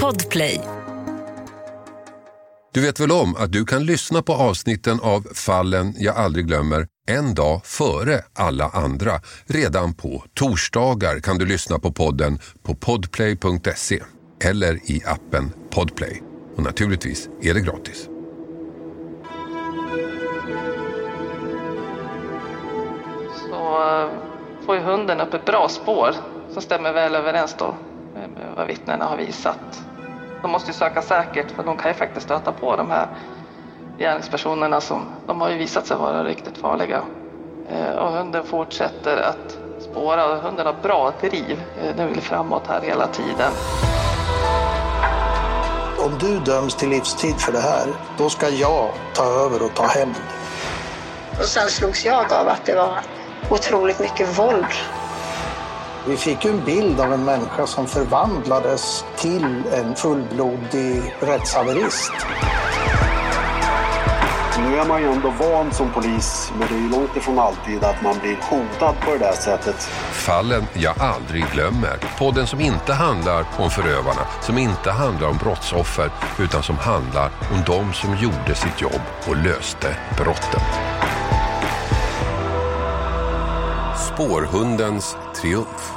Podplay. Du vet väl om att du kan lyssna på avsnitten av Fallen jag aldrig glömmer en dag före alla andra. Redan på torsdagar kan du lyssna på podden på podplay.se eller i appen Podplay. Och naturligtvis är det gratis. så eh, får ju hunden upp ett bra spår som stämmer väl överens då vad vittnena har visat. De måste ju söka säkert för de kan ju faktiskt stöta på de här gärningspersonerna som de har ju visat sig vara riktigt farliga. Eh, Och hunden fortsätter att spåra och hunden har bra driv. Eh, Den vill framåt här hela tiden. Om du döms till livstid för det här, då ska jag ta över och ta hem. Och sen slogs jag av att det var otroligt mycket våld. Vi fick ju en bild av en människa som förvandlades till en fullblodig rättshaverist. Nu är man ju ändå van som polis, men det är ju långt ifrån alltid att man blir hotad på det där sättet. Fallen jag aldrig glömmer. Podden som inte handlar om förövarna, som inte handlar om brottsoffer, utan som handlar om de som gjorde sitt jobb och löste brotten. Spårhundens triumf.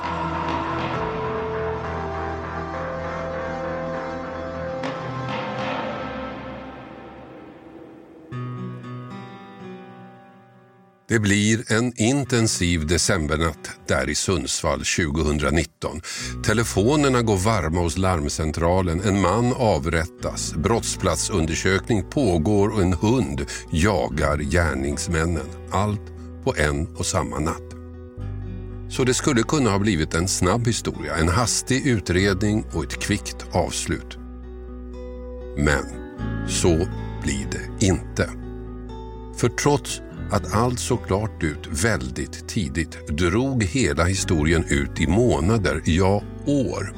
Det blir en intensiv decembernatt där i Sundsvall 2019. Telefonerna går varma hos larmcentralen, en man avrättas, brottsplatsundersökning pågår och en hund jagar gärningsmännen. Allt på en och samma natt. Så det skulle kunna ha blivit en snabb historia, en hastig utredning och ett kvickt avslut. Men så blir det inte. För trots att allt såg klart ut väldigt tidigt drog hela historien ut i månader, ja år.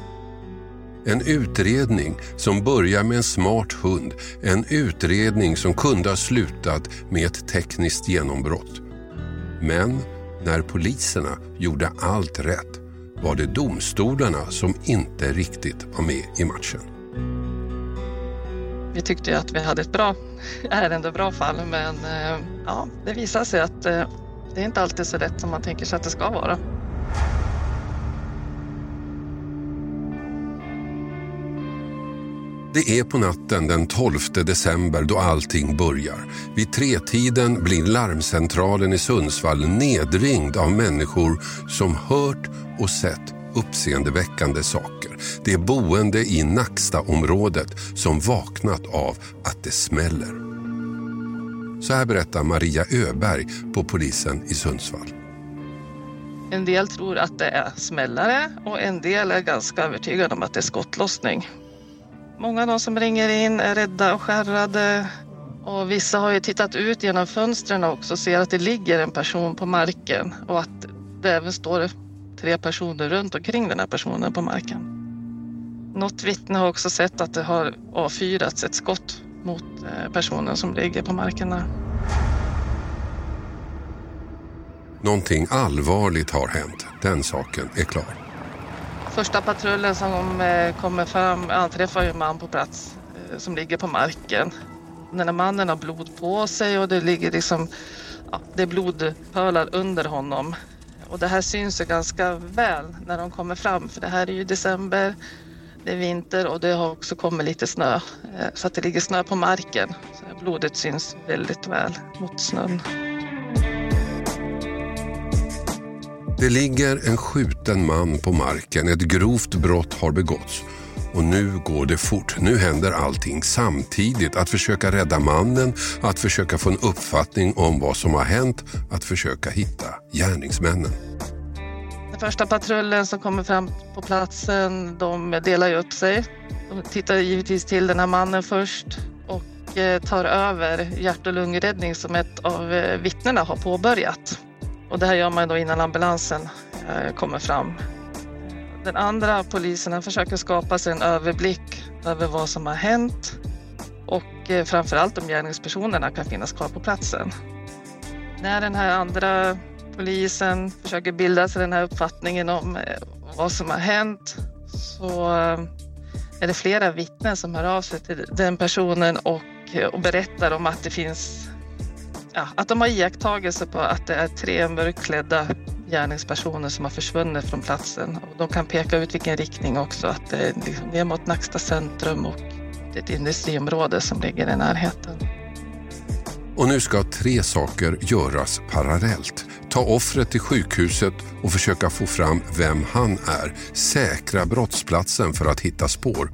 En utredning som börjar med en smart hund, en utredning som kunde ha slutat med ett tekniskt genombrott. Men när poliserna gjorde allt rätt var det domstolarna som inte riktigt var med i matchen. Vi tyckte ju att vi hade ett bra ärende, bra fall, men eh, ja, det visade sig att eh, det är inte alltid så lätt som man tänker sig att det ska vara. Det är på natten den 12 december då allting börjar. Vid tretiden blir larmcentralen i Sundsvall nedringd av människor som hört och sett uppseendeväckande saker. Det är boende i Nackstaområdet som vaknat av att det smäller. Så här berättar Maria Öberg på polisen i Sundsvall. En del tror att det är smällare och en del är ganska övertygade om att det är skottlossning. Många av de som ringer in är rädda och skärrade och vissa har ju tittat ut genom fönstren också och ser att det ligger en person på marken och att det även står tre personer runt omkring den här personen på marken. Något vittne har också sett att det har avfyrats ett skott mot eh, personen som ligger på marken där. Någonting allvarligt har hänt, den saken är klar. Första patrullen som eh, kommer fram anträffar en man på plats eh, som ligger på marken. Den här mannen har blod på sig och det ligger liksom, ja, det är blodpölar under honom. Och det här syns ju ganska väl när de kommer fram för det här är ju december, det är vinter och det har också kommit lite snö. Eh, så att det ligger snö på marken. Så blodet syns väldigt väl mot snön. Det ligger en skjuten man på marken, ett grovt brott har begåtts. Och nu går det fort. Nu händer allting samtidigt. Att försöka rädda mannen, att försöka få en uppfattning om vad som har hänt, att försöka hitta gärningsmännen. Den första patrullen som kommer fram på platsen, de delar ju upp sig. De tittar givetvis till den här mannen först och eh, tar över hjärt och lungräddning som ett av eh, vittnena har påbörjat. Och det här gör man då innan ambulansen eh, kommer fram. Den andra polisen försöker skapa sig en överblick över vad som har hänt och framför framförallt om gärningspersonerna kan finnas kvar på platsen. När den här andra polisen försöker bilda sig den här uppfattningen om eh, vad som har hänt så eh, är det flera vittnen som hör av sig till den personen och, och berättar om att det finns ja, att de har iakttagelser på att det är tre mörkklädda gärningspersoner som har försvunnit från platsen. Och de kan peka ut vilken riktning också, att det är liksom ner mot Nacksta centrum och det är ett industriområde som ligger i närheten. Och nu ska tre saker göras parallellt. Ta offret till sjukhuset och försöka få fram vem han är. Säkra brottsplatsen för att hitta spår.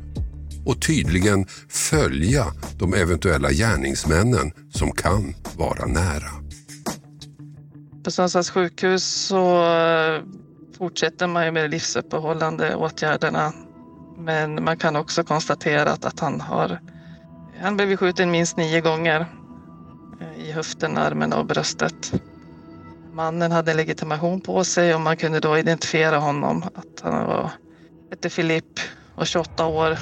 Och tydligen följa de eventuella gärningsmännen som kan vara nära. På Sundsvalls sjukhus så eh, fortsätter man ju med de livsuppehållande åtgärderna. Men man kan också konstatera att han har han blivit skjuten minst nio gånger eh, i höften, armen och bröstet. Mannen hade legitimation på sig och man kunde då identifiera honom att han var, hette Filip och 28 år.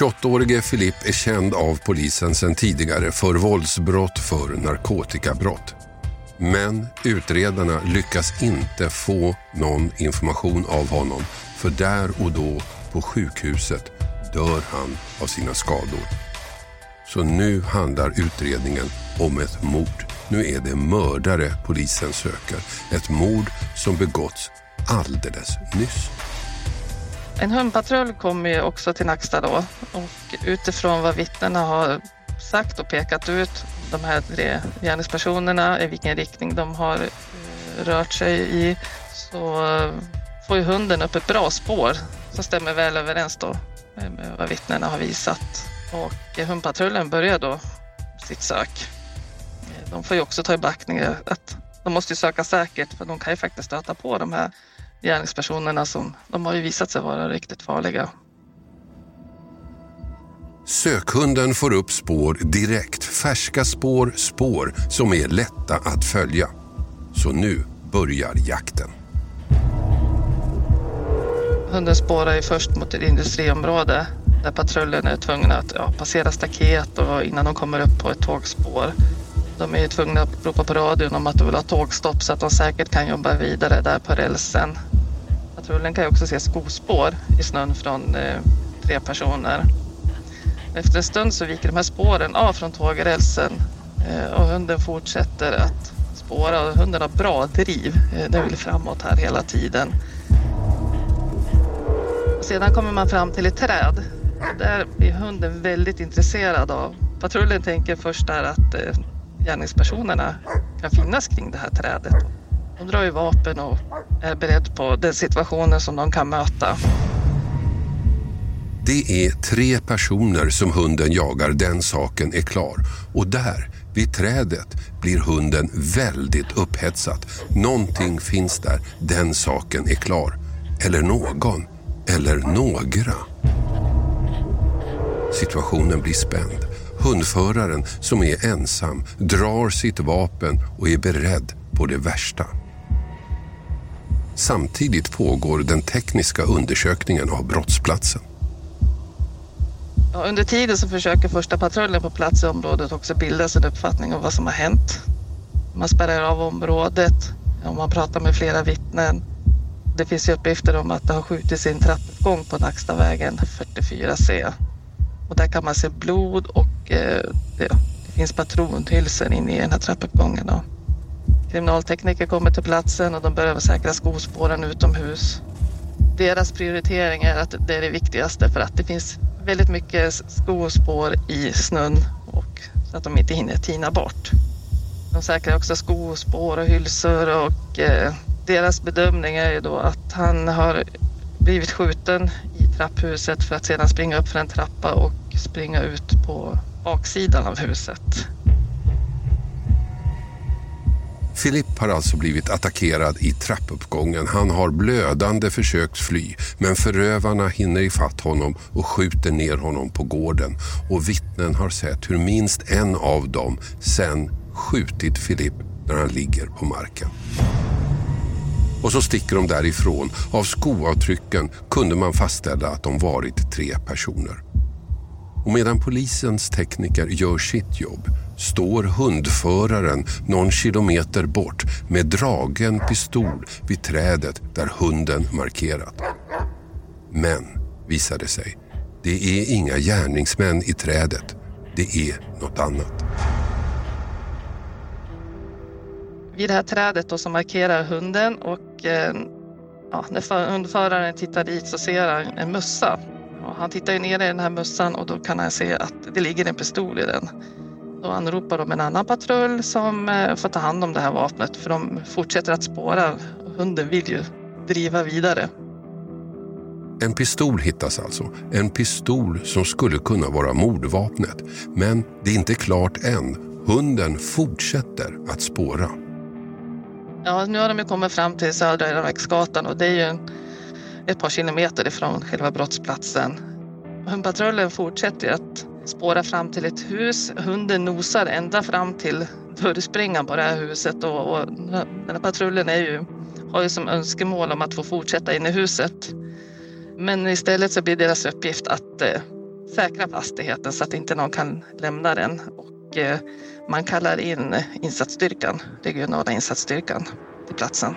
28-årige Filip är känd av polisen sedan tidigare för våldsbrott för narkotikabrott. Men utredarna lyckas inte få någon information av honom för där och då på sjukhuset dör han av sina skador. Så nu handlar utredningen om ett mord. Nu är det mördare polisen söker. Ett mord som begåtts alldeles nyss. En hundpatrull kommer ju också till Nacksta då och utifrån vad vittnena har sagt och pekat ut de här tre gärningspersonerna i vilken riktning de har eh, rört sig i så får ju hunden upp ett bra spår som stämmer väl överens då med vad vittnena har visat. Och hundpatrullen börjar då sitt sök. De får ju också ta i beaktning att de måste söka säkert för de kan ju faktiskt stöta på de här gärningspersonerna som de har ju visat sig vara riktigt farliga. Sökhunden får upp spår direkt. Färska spår, spår som är lätta att följa. Så nu börjar jakten. Hunden spårar först mot ett industriområde där patrullen är tvungna att ja, passera staket och innan de kommer upp på ett tågspår. De är tvungna att ropa på radion om att de vill ha tågstopp så att de säkert kan jobba vidare där på rälsen. Patrullen kan ju också se skospår i snön från eh, tre personer. Efter en stund så viker de här spåren av från tågrälsen eh, och hunden fortsätter att spåra och hunden har bra driv. Eh, den vill framåt här hela tiden. Sedan kommer man fram till ett träd. Där blir hunden väldigt intresserad av. Patrullen tänker först där att eh, gärningspersonerna kan finnas kring det här trädet. De drar ju vapen och är beredd på den situationen som de kan möta. Det är tre personer som hunden jagar, den saken är klar. Och där, vid trädet, blir hunden väldigt upphetsad. Någonting finns där, den saken är klar. Eller någon, eller några. Situationen blir spänd. Hundföraren, som är ensam, drar sitt vapen och är beredd på det värsta. Samtidigt pågår den tekniska undersökningen av brottsplatsen. Under tiden så försöker första patrullen på plats i området också bilda sig en uppfattning om vad som har hänt. Man spärrar av området och man pratar med flera vittnen. Det finns ju uppgifter om att det har skjutits i en trappuppgång på Nackstavägen 44C. Och där kan man se blod och eh, det, det, finns patronhylsor inne i den här trappuppgången. Då. Kriminaltekniker kommer till platsen och de börjar säkra skospåren utomhus. Deras prioritering är att det är det viktigaste för att det finns väldigt mycket skospår i snön och så att de inte hinner tina bort. De säkrar också skospår och hylsor och eh, deras bedömning är ju då att han har blivit skjuten i trapphuset för att sedan springa upp för en trappa och springa ut på baksidan av huset. Filip har alltså blivit attackerad i trappuppgången. Han har blödande försökt fly men förövarna hinner ifatt honom och skjuter ner honom på gården. Och vittnen har sett hur minst en av dem sen skjutit Filip när han ligger på marken. Och så sticker de därifrån. Av skoavtrycken kunde man fastställa att de varit tre personer. Och medan polisens tekniker gör sitt jobb står hundföraren någon kilometer bort med dragen pistol vid trädet där hunden markerat. Men, visar det sig, det är inga gärningsmän i trädet. Det är något annat. Vid det här trädet då så markerar hunden och eh, ja, när hundföraren tittar dit så ser han en mössa. Han tittar ner i den här mössan och då kan han se att det ligger en pistol i den. Då anropar de en annan patrull som eh, får ta hand om det här vapnet för de fortsätter att spåra. Hunden vill ju driva vidare. En pistol hittas alltså. En pistol som skulle kunna vara mordvapnet. Men det är inte klart än. Hunden fortsätter att spåra. Ja, nu har de kommit fram till Södra Järnvägsgatan och det är ju en, ett par kilometer ifrån själva brottsplatsen. Hundpatrullen fortsätter att spåra fram till ett hus. Hunden nosar ända fram till dörrspringan på det här huset och, och den här patrullen är ju, har ju som önskemål om att få fortsätta in i huset. Men istället så blir deras uppgift att eh, säkra fastigheten så att inte någon kan lämna den. Och, eh, man kallar in insatsstyrkan, regionala insatsstyrkan till platsen.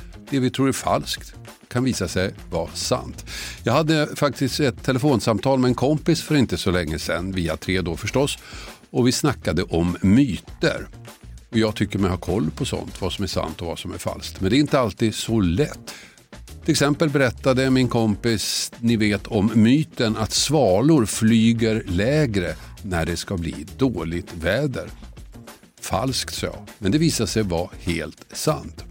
det vi tror är falskt kan visa sig vara sant. Jag hade faktiskt ett telefonsamtal med en kompis för inte så länge sedan, via tre då förstås, och vi snackade om myter. Och jag tycker mig ha koll på sånt, vad som är sant och vad som är falskt. Men det är inte alltid så lätt. Till exempel berättade min kompis, ni vet om myten att svalor flyger lägre när det ska bli dåligt väder. Falskt sa jag, men det visade sig vara helt sant.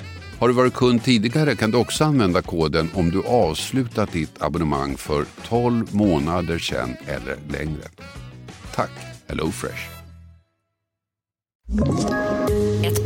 Har du varit kund tidigare kan du också använda koden om du avslutat ditt abonnemang för 12 månader sedan eller längre. Tack HelloFresh.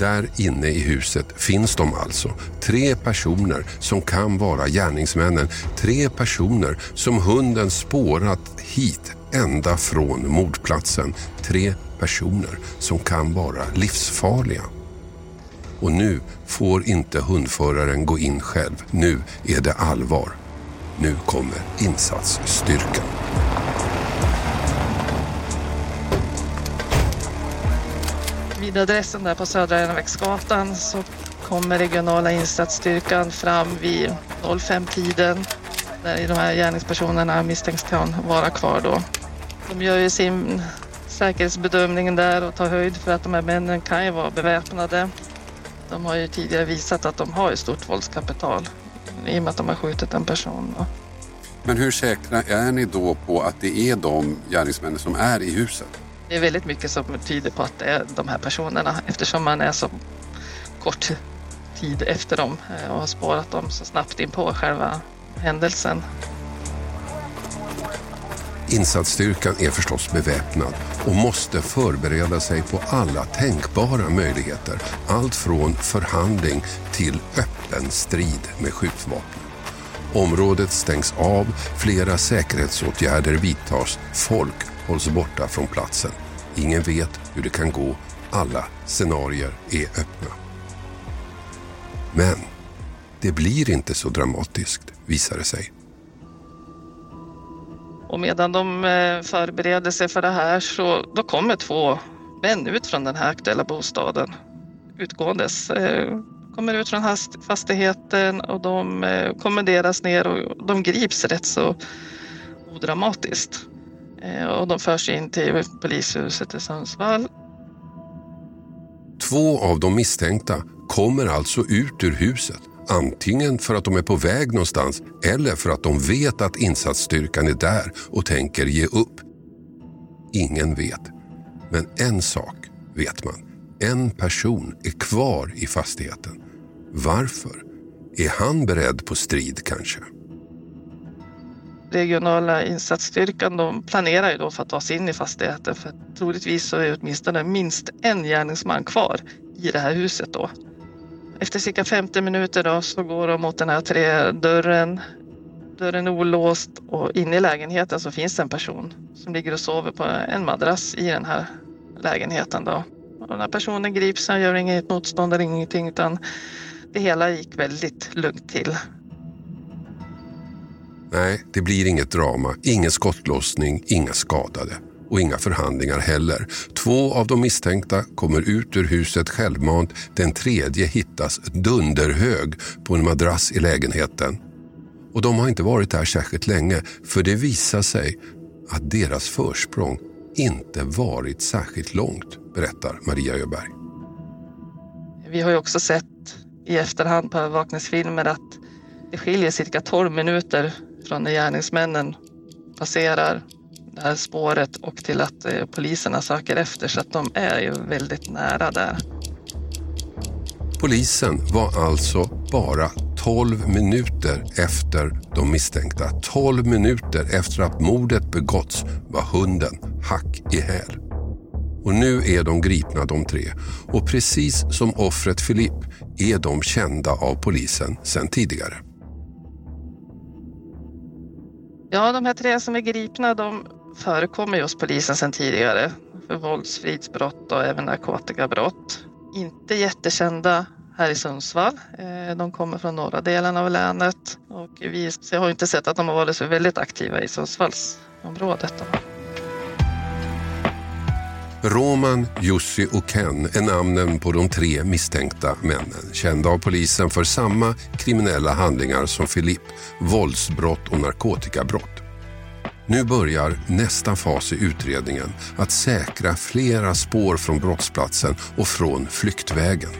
Där inne i huset finns de alltså. Tre personer som kan vara gärningsmännen. Tre personer som hunden spårat hit ända från mordplatsen. Tre personer som kan vara livsfarliga. Och nu får inte hundföraren gå in själv. Nu är det allvar. Nu kommer insatsstyrkan. Vid adressen där på Södra Järnvägsgatan så kommer regionala insatsstyrkan fram vid 05-tiden där de här gärningspersonerna misstänks kan vara kvar då. De gör ju sin säkerhetsbedömning där och tar höjd för att de här männen kan ju vara beväpnade. De har ju tidigare visat att de har ett stort våldskapital i och med att de har skjutit en person. Då. Men hur säkra är ni då på att det är de gärningsmännen som är i huset? Det är väldigt mycket som tyder på att det är de här personerna eftersom man är så kort tid efter dem eh, och har spårat dem så snabbt in på själva händelsen. Insatsstyrkan är förstås beväpnad och måste förbereda sig på alla tänkbara möjligheter. Allt från förhandling till öppen strid med skjutvapen. Området stängs av, flera säkerhetsåtgärder vidtas, folk hålls borta från platsen. Ingen vet hur det kan gå, alla scenarier är öppna. Men det blir inte så dramatiskt, visar det sig. Och medan de eh, förbereder sig för det här så då kommer två män ut från den här aktuella bostaden utgåendes. Eh, kommer ut från fastigheten och de eh, kommenderas ner och de grips rätt så odramatiskt. Eh, och de förs in till polishuset i Sundsvall. Två av de misstänkta kommer alltså ut ur huset Antingen för att de är på väg någonstans eller för att de vet att insatsstyrkan är där och tänker ge upp. Ingen vet. Men en sak vet man. En person är kvar i fastigheten. Varför? Är han beredd på strid kanske? Regionala insatsstyrkan de planerar ju då för att ta sig in i fastigheten för troligtvis så är åtminstone minst en gärningsman kvar i det här huset då. Efter cirka 50 minuter då så går de mot den här tre Dörren är olåst och inne i lägenheten så finns det en person som ligger och sover på en madrass i den här lägenheten. Då. Och den här personen grips, han gör inget motstånd eller ingenting utan det hela gick väldigt lugnt till. Nej, det blir inget drama, ingen skottlossning, inga skadade och inga förhandlingar heller. Två av de misstänkta kommer ut ur huset självmant. Den tredje hittas dunderhög på en madrass i lägenheten. Och de har inte varit där särskilt länge för det visar sig att deras försprång inte varit särskilt långt, berättar Maria Öberg. Vi har ju också sett i efterhand på övervakningsfilmer att det skiljer cirka 12 minuter från när gärningsmännen passerar det här spåret och till att eh, poliserna söker efter så att de är ju väldigt nära där. Polisen var alltså bara 12 minuter efter de misstänkta. 12 minuter efter att mordet begåtts var hunden hack i häl. Och nu är de gripna de tre. Och precis som offret Filipp är de kända av polisen sedan tidigare. Ja, de här tre som är gripna de förekommer ju hos polisen sedan tidigare för våldsfridsbrott och även narkotikabrott. Inte jättekända här i Sundsvall. Eh, de kommer från norra delen av länet och vi har inte sett att de har varit så väldigt aktiva i Sundsvallsområdet. Roman, Jussi och Ken är namnen på de tre misstänkta männen. Kända av polisen för samma kriminella handlingar som Filip, våldsbrott och narkotikabrott. Nu börjar nästa fas i utredningen att säkra flera spår från brottsplatsen och från flyktvägen.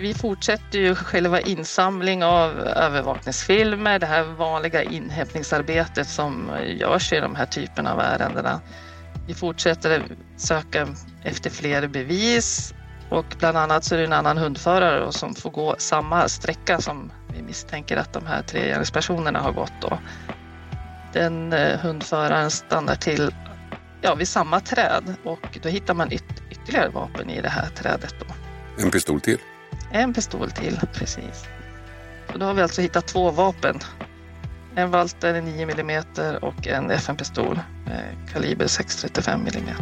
vi fortsätter ju själva insamling av övervakningsfilmer, det här vanliga inhämtningsarbetet som görs i de här typerna av ärendena. Vi fortsätter söka efter fler bevis och bland annat så är det en annan hundförare som får gå samma sträcka som vi misstänker att de här tre gärningspersonerna har gått. Då. Den eh, hundföraren stannar till ja, vid samma träd och då hittar man yt ytterligare vapen i det här trädet. Då. En pistol till? En pistol till, precis. Så då har vi alltså hittat två vapen. En Walter 9 mm och en FN-pistol kaliber 635 mm.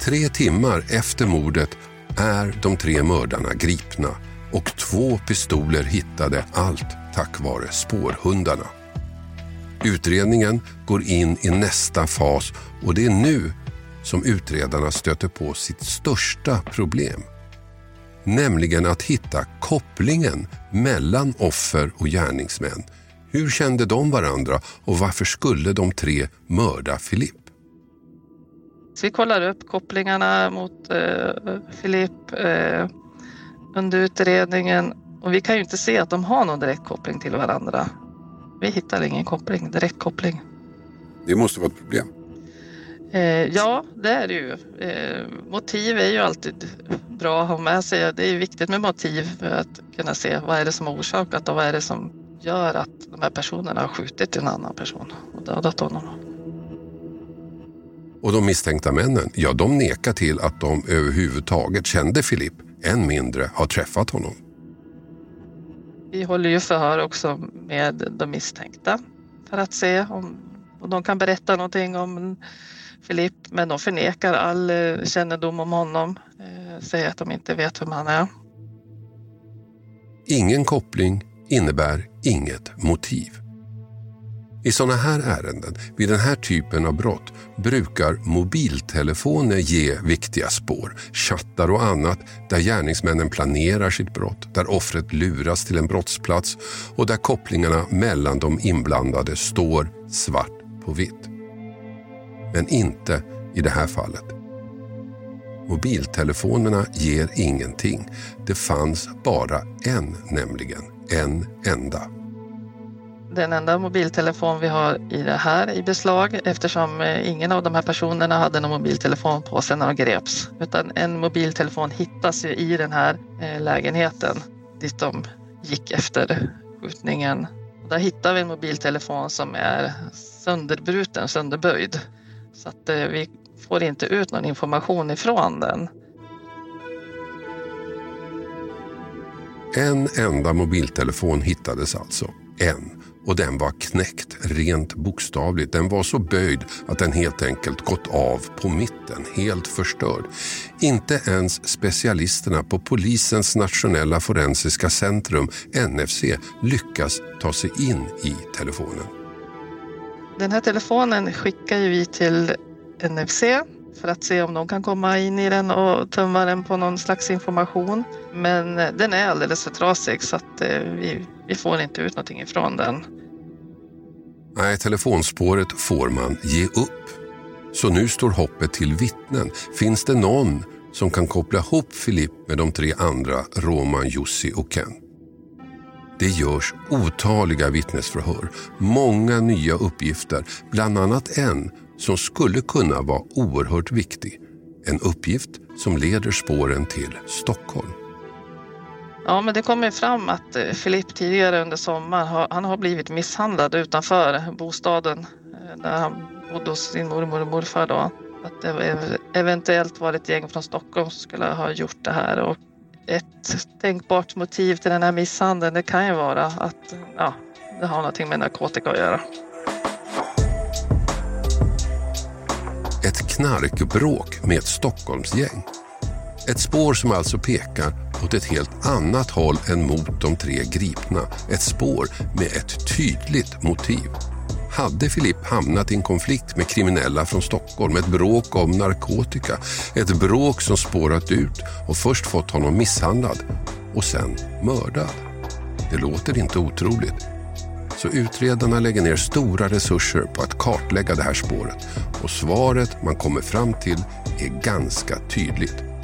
Tre timmar efter mordet är de tre mördarna gripna och två pistoler hittade allt tack vare spårhundarna. Utredningen går in i nästa fas och det är nu som utredarna stöter på sitt största problem. Nämligen att hitta kopplingen mellan offer och gärningsmän. Hur kände de varandra och varför skulle de tre mörda Filip? Så vi kollar upp kopplingarna mot eh, Filip eh, under utredningen och vi kan ju inte se att de har någon direkt koppling till varandra. Vi hittar ingen koppling, direkt koppling. Det måste vara ett problem. Eh, ja, det är det ju. Eh, motiv är ju alltid bra att ha med sig. Det är viktigt med motiv för att kunna se vad är det som har orsakat och vad är det som gör att de här personerna har skjutit en annan person och dödat honom. Och de misstänkta männen, ja de nekar till att de överhuvudtaget kände Filip, än mindre har träffat honom. Vi håller ju förhör också med de misstänkta för att se om, om de kan berätta någonting om Filip, men de förnekar all eh, kännedom om honom, eh, säger att de inte vet vem han är. Ingen koppling innebär inget motiv. I sådana här ärenden, vid den här typen av brott, brukar mobiltelefoner ge viktiga spår. Chattar och annat där gärningsmännen planerar sitt brott, där offret luras till en brottsplats och där kopplingarna mellan de inblandade står svart på vitt. Men inte i det här fallet. Mobiltelefonerna ger ingenting. Det fanns bara en nämligen. En enda den enda mobiltelefon vi har i det här i beslag eftersom eh, ingen av de här personerna hade någon mobiltelefon på sig när de greps. Utan en mobiltelefon hittas ju i den här eh, lägenheten dit de gick efter skjutningen. Där hittar vi en mobiltelefon som är sönderbruten, sönderböjd. Så att eh, vi får inte ut någon information ifrån den. En enda mobiltelefon hittades alltså. En och den var knäckt rent bokstavligt. Den var så böjd att den helt enkelt gått av på mitten, helt förstörd. Inte ens specialisterna på polisens nationella forensiska centrum, NFC, lyckas ta sig in i telefonen. Den här telefonen skickar vi till NFC för att se om de kan komma in i den och tömma den på någon slags information. Men eh, den är alldeles för trasig så att eh, vi, vi får inte ut någonting ifrån den. Nej, telefonspåret får man ge upp. Så nu står hoppet till vittnen. Finns det någon som kan koppla ihop Filip med de tre andra, Roman, Jussi och Ken? Det görs otaliga vittnesförhör, många nya uppgifter, bland annat en som skulle kunna vara oerhört viktig. En uppgift som leder spåren till Stockholm. Ja, men det kommer fram att eh, Filipp tidigare under sommaren har, han har blivit misshandlad utanför bostaden eh, där han bodde hos sin mormor och morfar. Då. Att det eventuellt var ett gäng från Stockholm som skulle ha gjort det här. Och ett tänkbart motiv till den här misshandeln det kan ju vara att ja, det har någonting med narkotika att göra. Ett knarkbråk med ett Stockholmsgäng. Ett spår som alltså pekar åt ett helt annat håll än mot de tre gripna. Ett spår med ett tydligt motiv. Hade Filipp hamnat i en konflikt med kriminella från Stockholm, ett bråk om narkotika, ett bråk som spårat ut och först fått honom misshandlad och sen mördad? Det låter inte otroligt. Så utredarna lägger ner stora resurser på att kartlägga det här spåret och svaret man kommer fram till är ganska tydligt.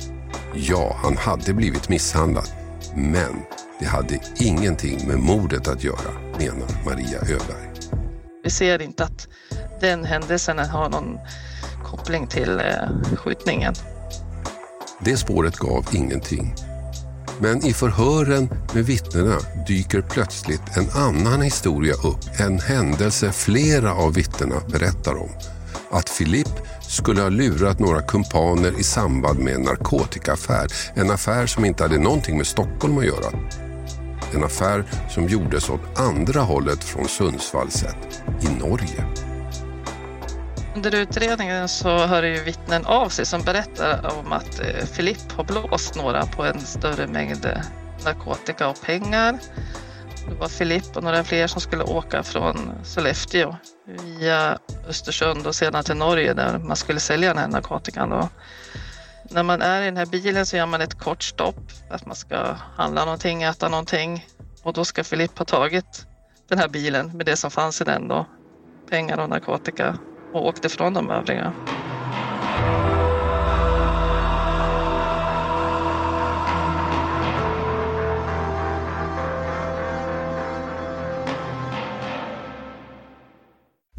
Ja, han hade blivit misshandlad. Men det hade ingenting med mordet att göra, menar Maria Öberg. Vi ser inte att den händelsen har någon koppling till eh, skjutningen. Det spåret gav ingenting. Men i förhören med vittnena dyker plötsligt en annan historia upp. En händelse flera av vittnena berättar om. Att Philippe skulle ha lurat några kumpaner i samband med en narkotikaaffär. En affär som inte hade någonting med Stockholm att göra. En affär som gjordes åt andra hållet från Sundsvall sett, i Norge. Under utredningen så hör ju vittnen av sig som berättar om att eh, Filipp har blåst några på en större mängd eh, narkotika och pengar. Det var Filip och några fler som skulle åka från Sollefteå via Östersund och sedan till Norge där man skulle sälja den här narkotikan. Då. När man är i den här bilen så gör man ett kort stopp att man ska handla någonting, äta någonting och då ska Filip ha tagit den här bilen med det som fanns i den då, pengar och narkotika och åkte från de övriga.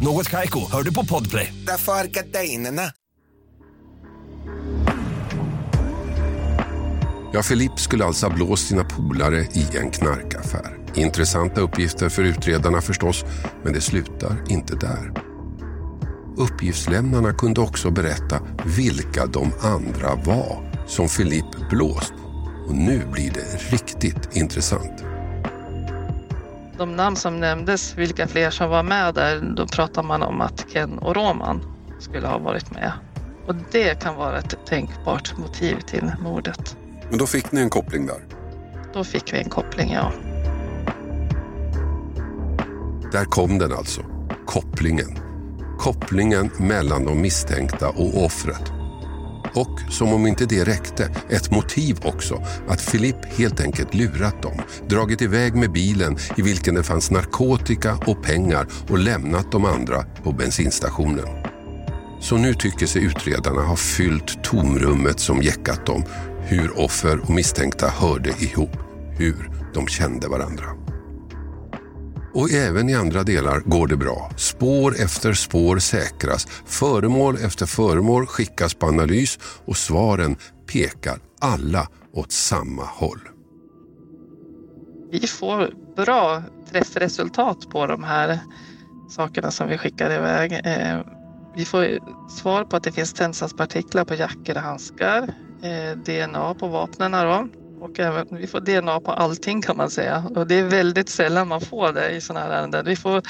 Något Kaiko, hör du på Podplay. Därför är gardinerna. Ja, Filip skulle alltså ha blåst sina polare i en knarkaffär. Intressanta uppgifter för utredarna förstås, men det slutar inte där. Uppgiftslämnarna kunde också berätta vilka de andra var som Filip blåst. Och nu blir det riktigt intressant. De namn som nämndes, vilka fler som var med där, då pratar man om att Ken och Roman skulle ha varit med. Och det kan vara ett tänkbart motiv till mordet. Men då fick ni en koppling där? Då fick vi en koppling, ja. Där kom den alltså. Kopplingen. Kopplingen mellan de misstänkta och offret. Och som om inte det räckte, ett motiv också. Att Filip helt enkelt lurat dem. Dragit iväg med bilen i vilken det fanns narkotika och pengar och lämnat de andra på bensinstationen. Så nu tycker sig utredarna ha fyllt tomrummet som jäckat dem. Hur offer och misstänkta hörde ihop. Hur de kände varandra. Och även i andra delar går det bra. Spår efter spår säkras, föremål efter föremål skickas på analys och svaren pekar alla åt samma håll. Vi får bra träffresultat på de här sakerna som vi skickar iväg. Eh, vi får svar på att det finns tändsatspartiklar på jackor och handskar, eh, DNA på vapnen då. Och även, vi får DNA på allting kan man säga. Och det är väldigt sällan man får det i sådana här ärenden. Vi får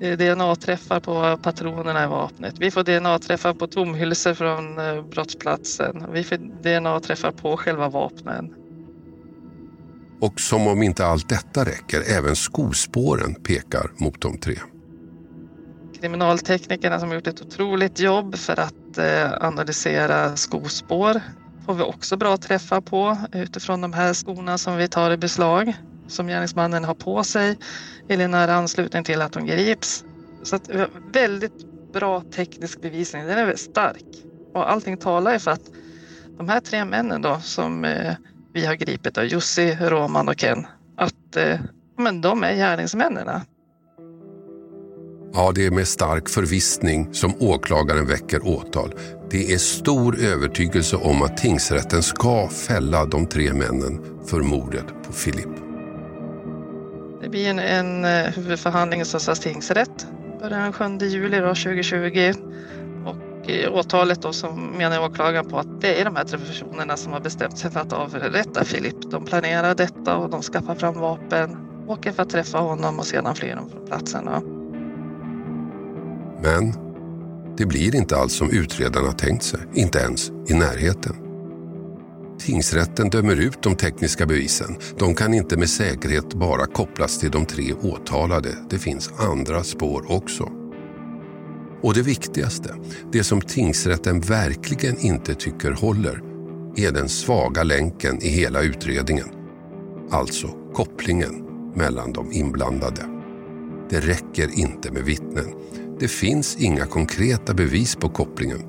eh, DNA-träffar på patronerna i vapnet. Vi får DNA-träffar på tomhylsor från eh, brottsplatsen. Vi får DNA-träffar på själva vapnen. Och som om inte allt detta räcker, även skospåren pekar mot de tre. Kriminalteknikerna som har gjort ett otroligt jobb för att eh, analysera skospår får vi också bra träffar på utifrån de här skorna som vi tar i beslag som gärningsmannen har på sig eller i nära anslutning till att de grips. Så att vi har väldigt bra teknisk bevisning. Den är väldigt stark och allting talar ju för att de här tre männen då som eh, vi har gripit, då, Jussi, Roman och Ken, att eh, men de är gärningsmännen. Ja, det är med stark förvissning som åklagaren väcker åtal. Det är stor övertygelse om att tingsrätten ska fälla de tre männen för mordet på Filip. Det blir en, en eh, huvudförhandling i Sundsvalls tingsrätt börjar den 7 juli då, 2020. Och eh, åtalet då som menar åklagaren på att det är de här tre personerna som har bestämt sig för att avrätta Filip. De planerar detta och de skaffar fram vapen, åker för att träffa honom och sedan flyr de från platsen. Men det blir inte alls som utredarna tänkt sig, inte ens i närheten. Tingsrätten dömer ut de tekniska bevisen. De kan inte med säkerhet bara kopplas till de tre åtalade. Det finns andra spår också. Och det viktigaste, det som tingsrätten verkligen inte tycker håller, är den svaga länken i hela utredningen. Alltså kopplingen mellan de inblandade. Det räcker inte med vittnen. Det finns inga konkreta bevis på kopplingen.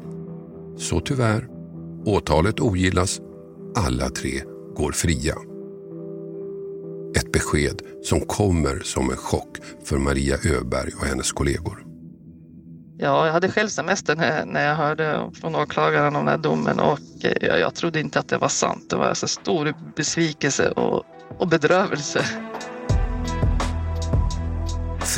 Så tyvärr, åtalet ogillas. Alla tre går fria. Ett besked som kommer som en chock för Maria Öberg och hennes kollegor. Ja, jag hade själv semester när, när jag hörde från åklagaren om den här domen och eh, jag, jag trodde inte att det var sant. Det var alltså stor besvikelse och, och bedrövelse.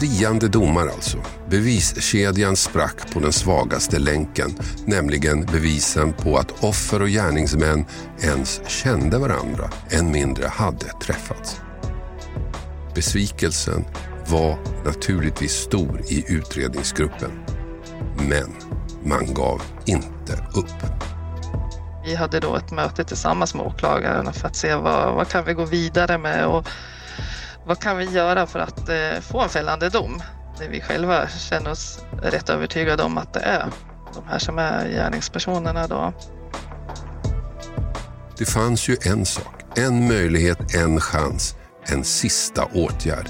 Friande domar alltså. Beviskedjan sprack på den svagaste länken, nämligen bevisen på att offer och gärningsmän ens kände varandra, än mindre hade träffats. Besvikelsen var naturligtvis stor i utredningsgruppen. Men man gav inte upp. Vi hade då ett möte tillsammans med åklagaren för att se vad, vad kan vi gå vidare med och vad kan vi göra för att eh, få en fällande dom? Där vi själva känner oss rätt övertygade om att det är de här som är gärningspersonerna då. Det fanns ju en sak, en möjlighet, en chans, en sista åtgärd.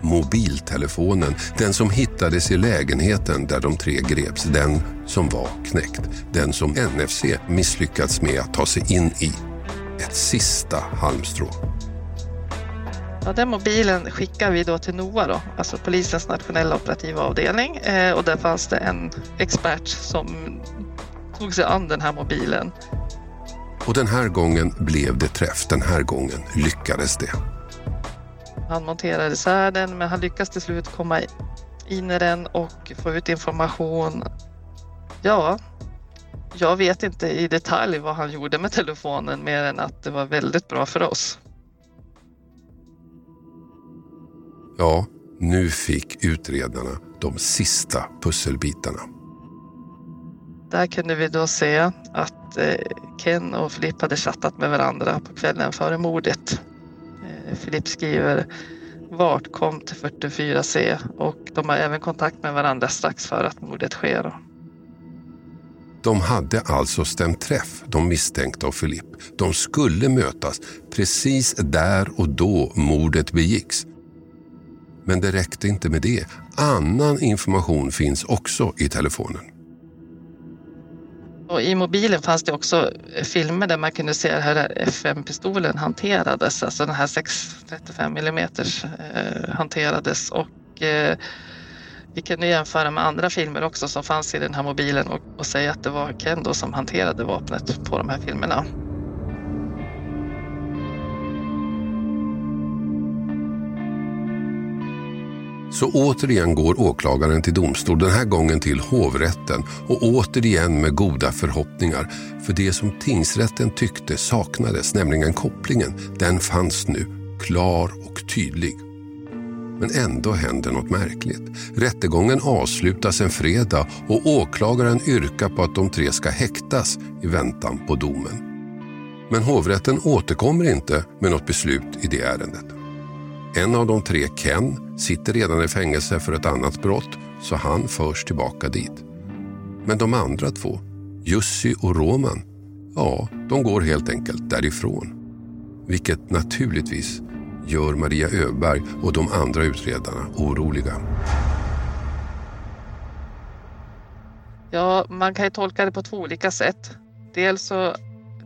Mobiltelefonen, den som hittades i lägenheten där de tre greps, den som var knäckt. Den som NFC misslyckats med att ta sig in i. Ett sista halmstrå. Ja, den mobilen skickar vi då till NOA, då, alltså polisens nationella operativa avdelning. Eh, och där fanns det en expert som tog sig an den här mobilen. Och den här gången blev det träff. Den här gången lyckades det. Han monterade isär den, men han lyckas till slut komma in i den och få ut information. Ja, jag vet inte i detalj vad han gjorde med telefonen mer än att det var väldigt bra för oss. Ja, nu fick utredarna de sista pusselbitarna. Där kunde vi då se att eh, Ken och Filip hade chattat med varandra på kvällen före mordet. Eh, Filip skriver vart kom till 44C och de har även kontakt med varandra strax före att mordet sker. De hade alltså stämt träff, de misstänkta och Filip. De skulle mötas precis där och då mordet begicks. Men det räckte inte med det. Annan information finns också i telefonen. Och I mobilen fanns det också filmer där man kunde se hur FM-pistolen hanterades, alltså den här 635 mm eh, hanterades. Och, eh, vi kunde jämföra med andra filmer också som fanns i den här mobilen och, och säga att det var Ken då som hanterade vapnet på de här filmerna. Så återigen går åklagaren till domstol, den här gången till hovrätten och återigen med goda förhoppningar. För det som tingsrätten tyckte saknades, nämligen kopplingen, den fanns nu klar och tydlig. Men ändå händer något märkligt. Rättegången avslutas en fredag och åklagaren yrkar på att de tre ska häktas i väntan på domen. Men hovrätten återkommer inte med något beslut i det ärendet. En av de tre, Ken, sitter redan i fängelse för ett annat brott så han förs tillbaka dit. Men de andra två, Jussi och Roman, ja, de går helt enkelt därifrån. Vilket naturligtvis gör Maria Öberg och de andra utredarna oroliga. Ja, man kan ju tolka det på två olika sätt. Dels så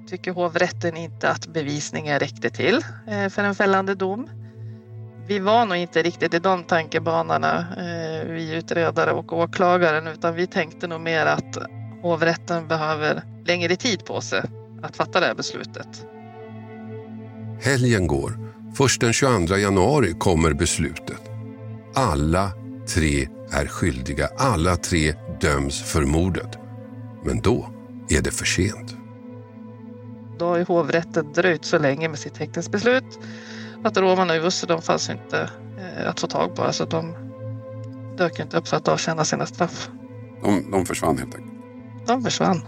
tycker hovrätten inte att bevisningen räckte till eh, för en fällande dom vi var nog inte riktigt i de tankebanorna, eh, vi utredare och åklagaren, utan vi tänkte nog mer att hovrätten behöver längre tid på sig att fatta det här beslutet. Helgen går. Först den 22 januari kommer beslutet. Alla tre är skyldiga. Alla tre döms för mordet. Men då är det för sent. Då har hovrätten dröjt så länge med sitt häktningsbeslut att Roman och Jussi de fanns inte eh, att få tag på. Alltså de dök inte upp för att avtjäna sina straff. De, de försvann helt enkelt? De försvann.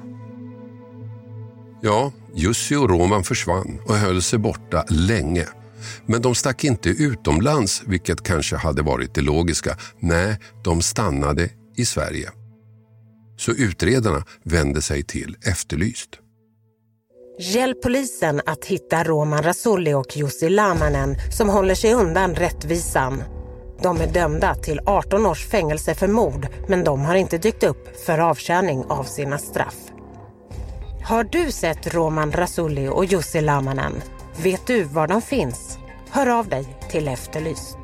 Ja, Jussi och Roman försvann och höll sig borta länge. Men de stack inte utomlands, vilket kanske hade varit det logiska. Nej, de stannade i Sverige. Så utredarna vände sig till Efterlyst. Hjälp polisen att hitta Roman Rasulli och Jussi Lamanen som håller sig undan rättvisan. De är dömda till 18 års fängelse för mord men de har inte dykt upp för avtjäning av sina straff. Har du sett Roman Rasulli och Jussi Lamanen? Vet du var de finns? Hör av dig till Efterlyst.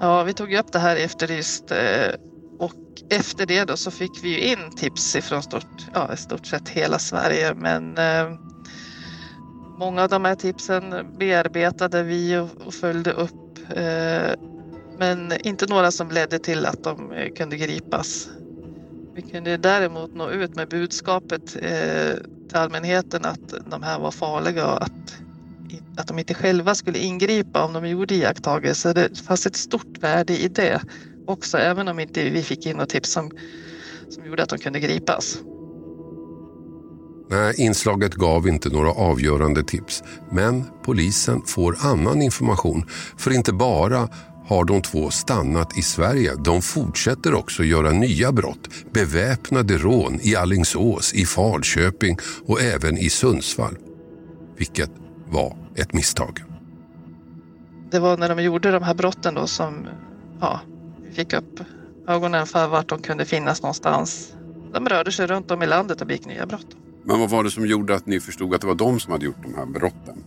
Ja, vi tog upp det här i Efterlyst eh, och efter det då så fick vi ju in tips ifrån stort, ja, i stort sett hela Sverige. Men eh, många av de här tipsen bearbetade vi och, och följde upp. Eh, men inte några som ledde till att de eh, kunde gripas. Vi kunde däremot nå ut med budskapet eh, till allmänheten att de här var farliga och att, att de inte själva skulle ingripa om de gjorde iakttagelser. Det fanns ett stort värde i det också, även om inte vi fick in något tips som, som gjorde att de kunde gripas. Nej, inslaget gav inte några avgörande tips. Men polisen får annan information. För inte bara har de två stannat i Sverige. De fortsätter också göra nya brott. Beväpnade rån i Allingsås, i Falköping och även i Sundsvall. Vilket var ett misstag. Det var när de gjorde de här brotten då som ja, fick upp ögonen för vart de kunde finnas någonstans. De rörde sig runt om i landet och begick nya brott. Men vad var det som gjorde att ni förstod att det var de som hade gjort de här brotten?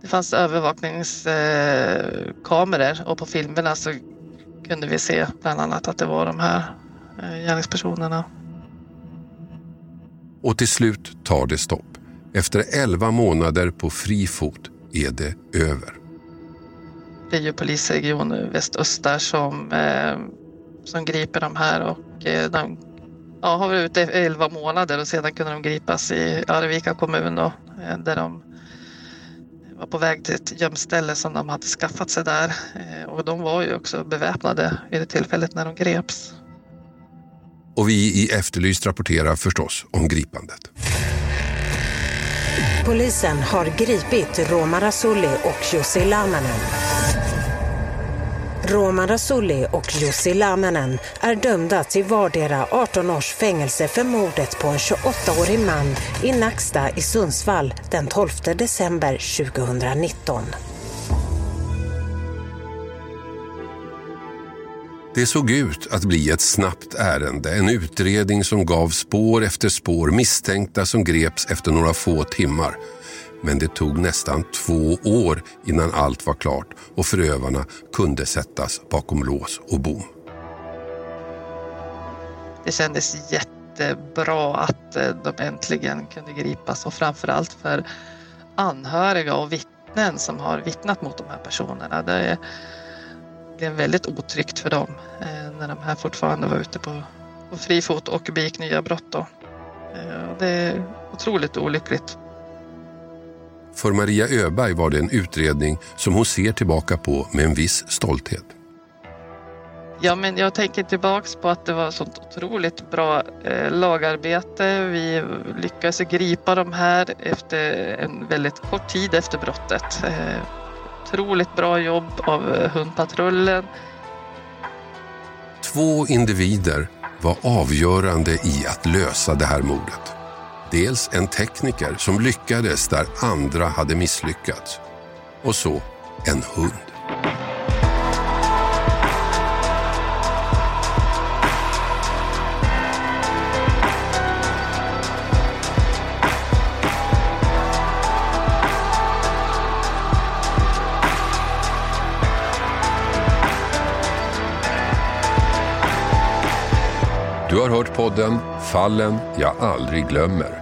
Det fanns övervakningskameror och på filmerna så kunde vi se bland annat att det var de här eh, gärningspersonerna. Och till slut tar det stopp. Efter 11 månader på fri fot är det över. Det är ju polisregion Västöster som, eh, som griper de här och eh, de ja, har varit ute i 11 månader och sedan kunde de gripas i Arvika kommun då, eh, där de var på väg till ett gömställe som de hade skaffat sig där. Eh, och de var ju också beväpnade vid det tillfället när de greps. Och vi i Efterlyst rapporterar förstås om gripandet. Polisen har gripit Roma Rasulli och Jussi Lamanen. Roman Rasulli och Jussi Lamanen är dömda till vardera 18 års fängelse för mordet på en 28-årig man i Nacksta i Sundsvall den 12 december 2019. Det såg ut att bli ett snabbt ärende, en utredning som gav spår efter spår, misstänkta som greps efter några få timmar. Men det tog nästan två år innan allt var klart och förövarna kunde sättas bakom lås och bom. Det kändes jättebra att eh, de äntligen kunde gripas och framförallt för anhöriga och vittnen som har vittnat mot de här personerna. Det blev väldigt otryggt för dem eh, när de här fortfarande var ute på, på fri fot och begick nya brott. Då. Eh, det är otroligt olyckligt för Maria Öberg var det en utredning som hon ser tillbaka på med en viss stolthet. Ja, men jag tänker tillbaks på att det var sånt otroligt bra eh, lagarbete. Vi lyckades gripa de här efter en väldigt kort tid efter brottet. Eh, otroligt bra jobb av eh, hundpatrullen. Två individer var avgörande i att lösa det här mordet. Dels en tekniker som lyckades där andra hade misslyckats. Och så en hund. Du har hört podden Fallen jag aldrig glömmer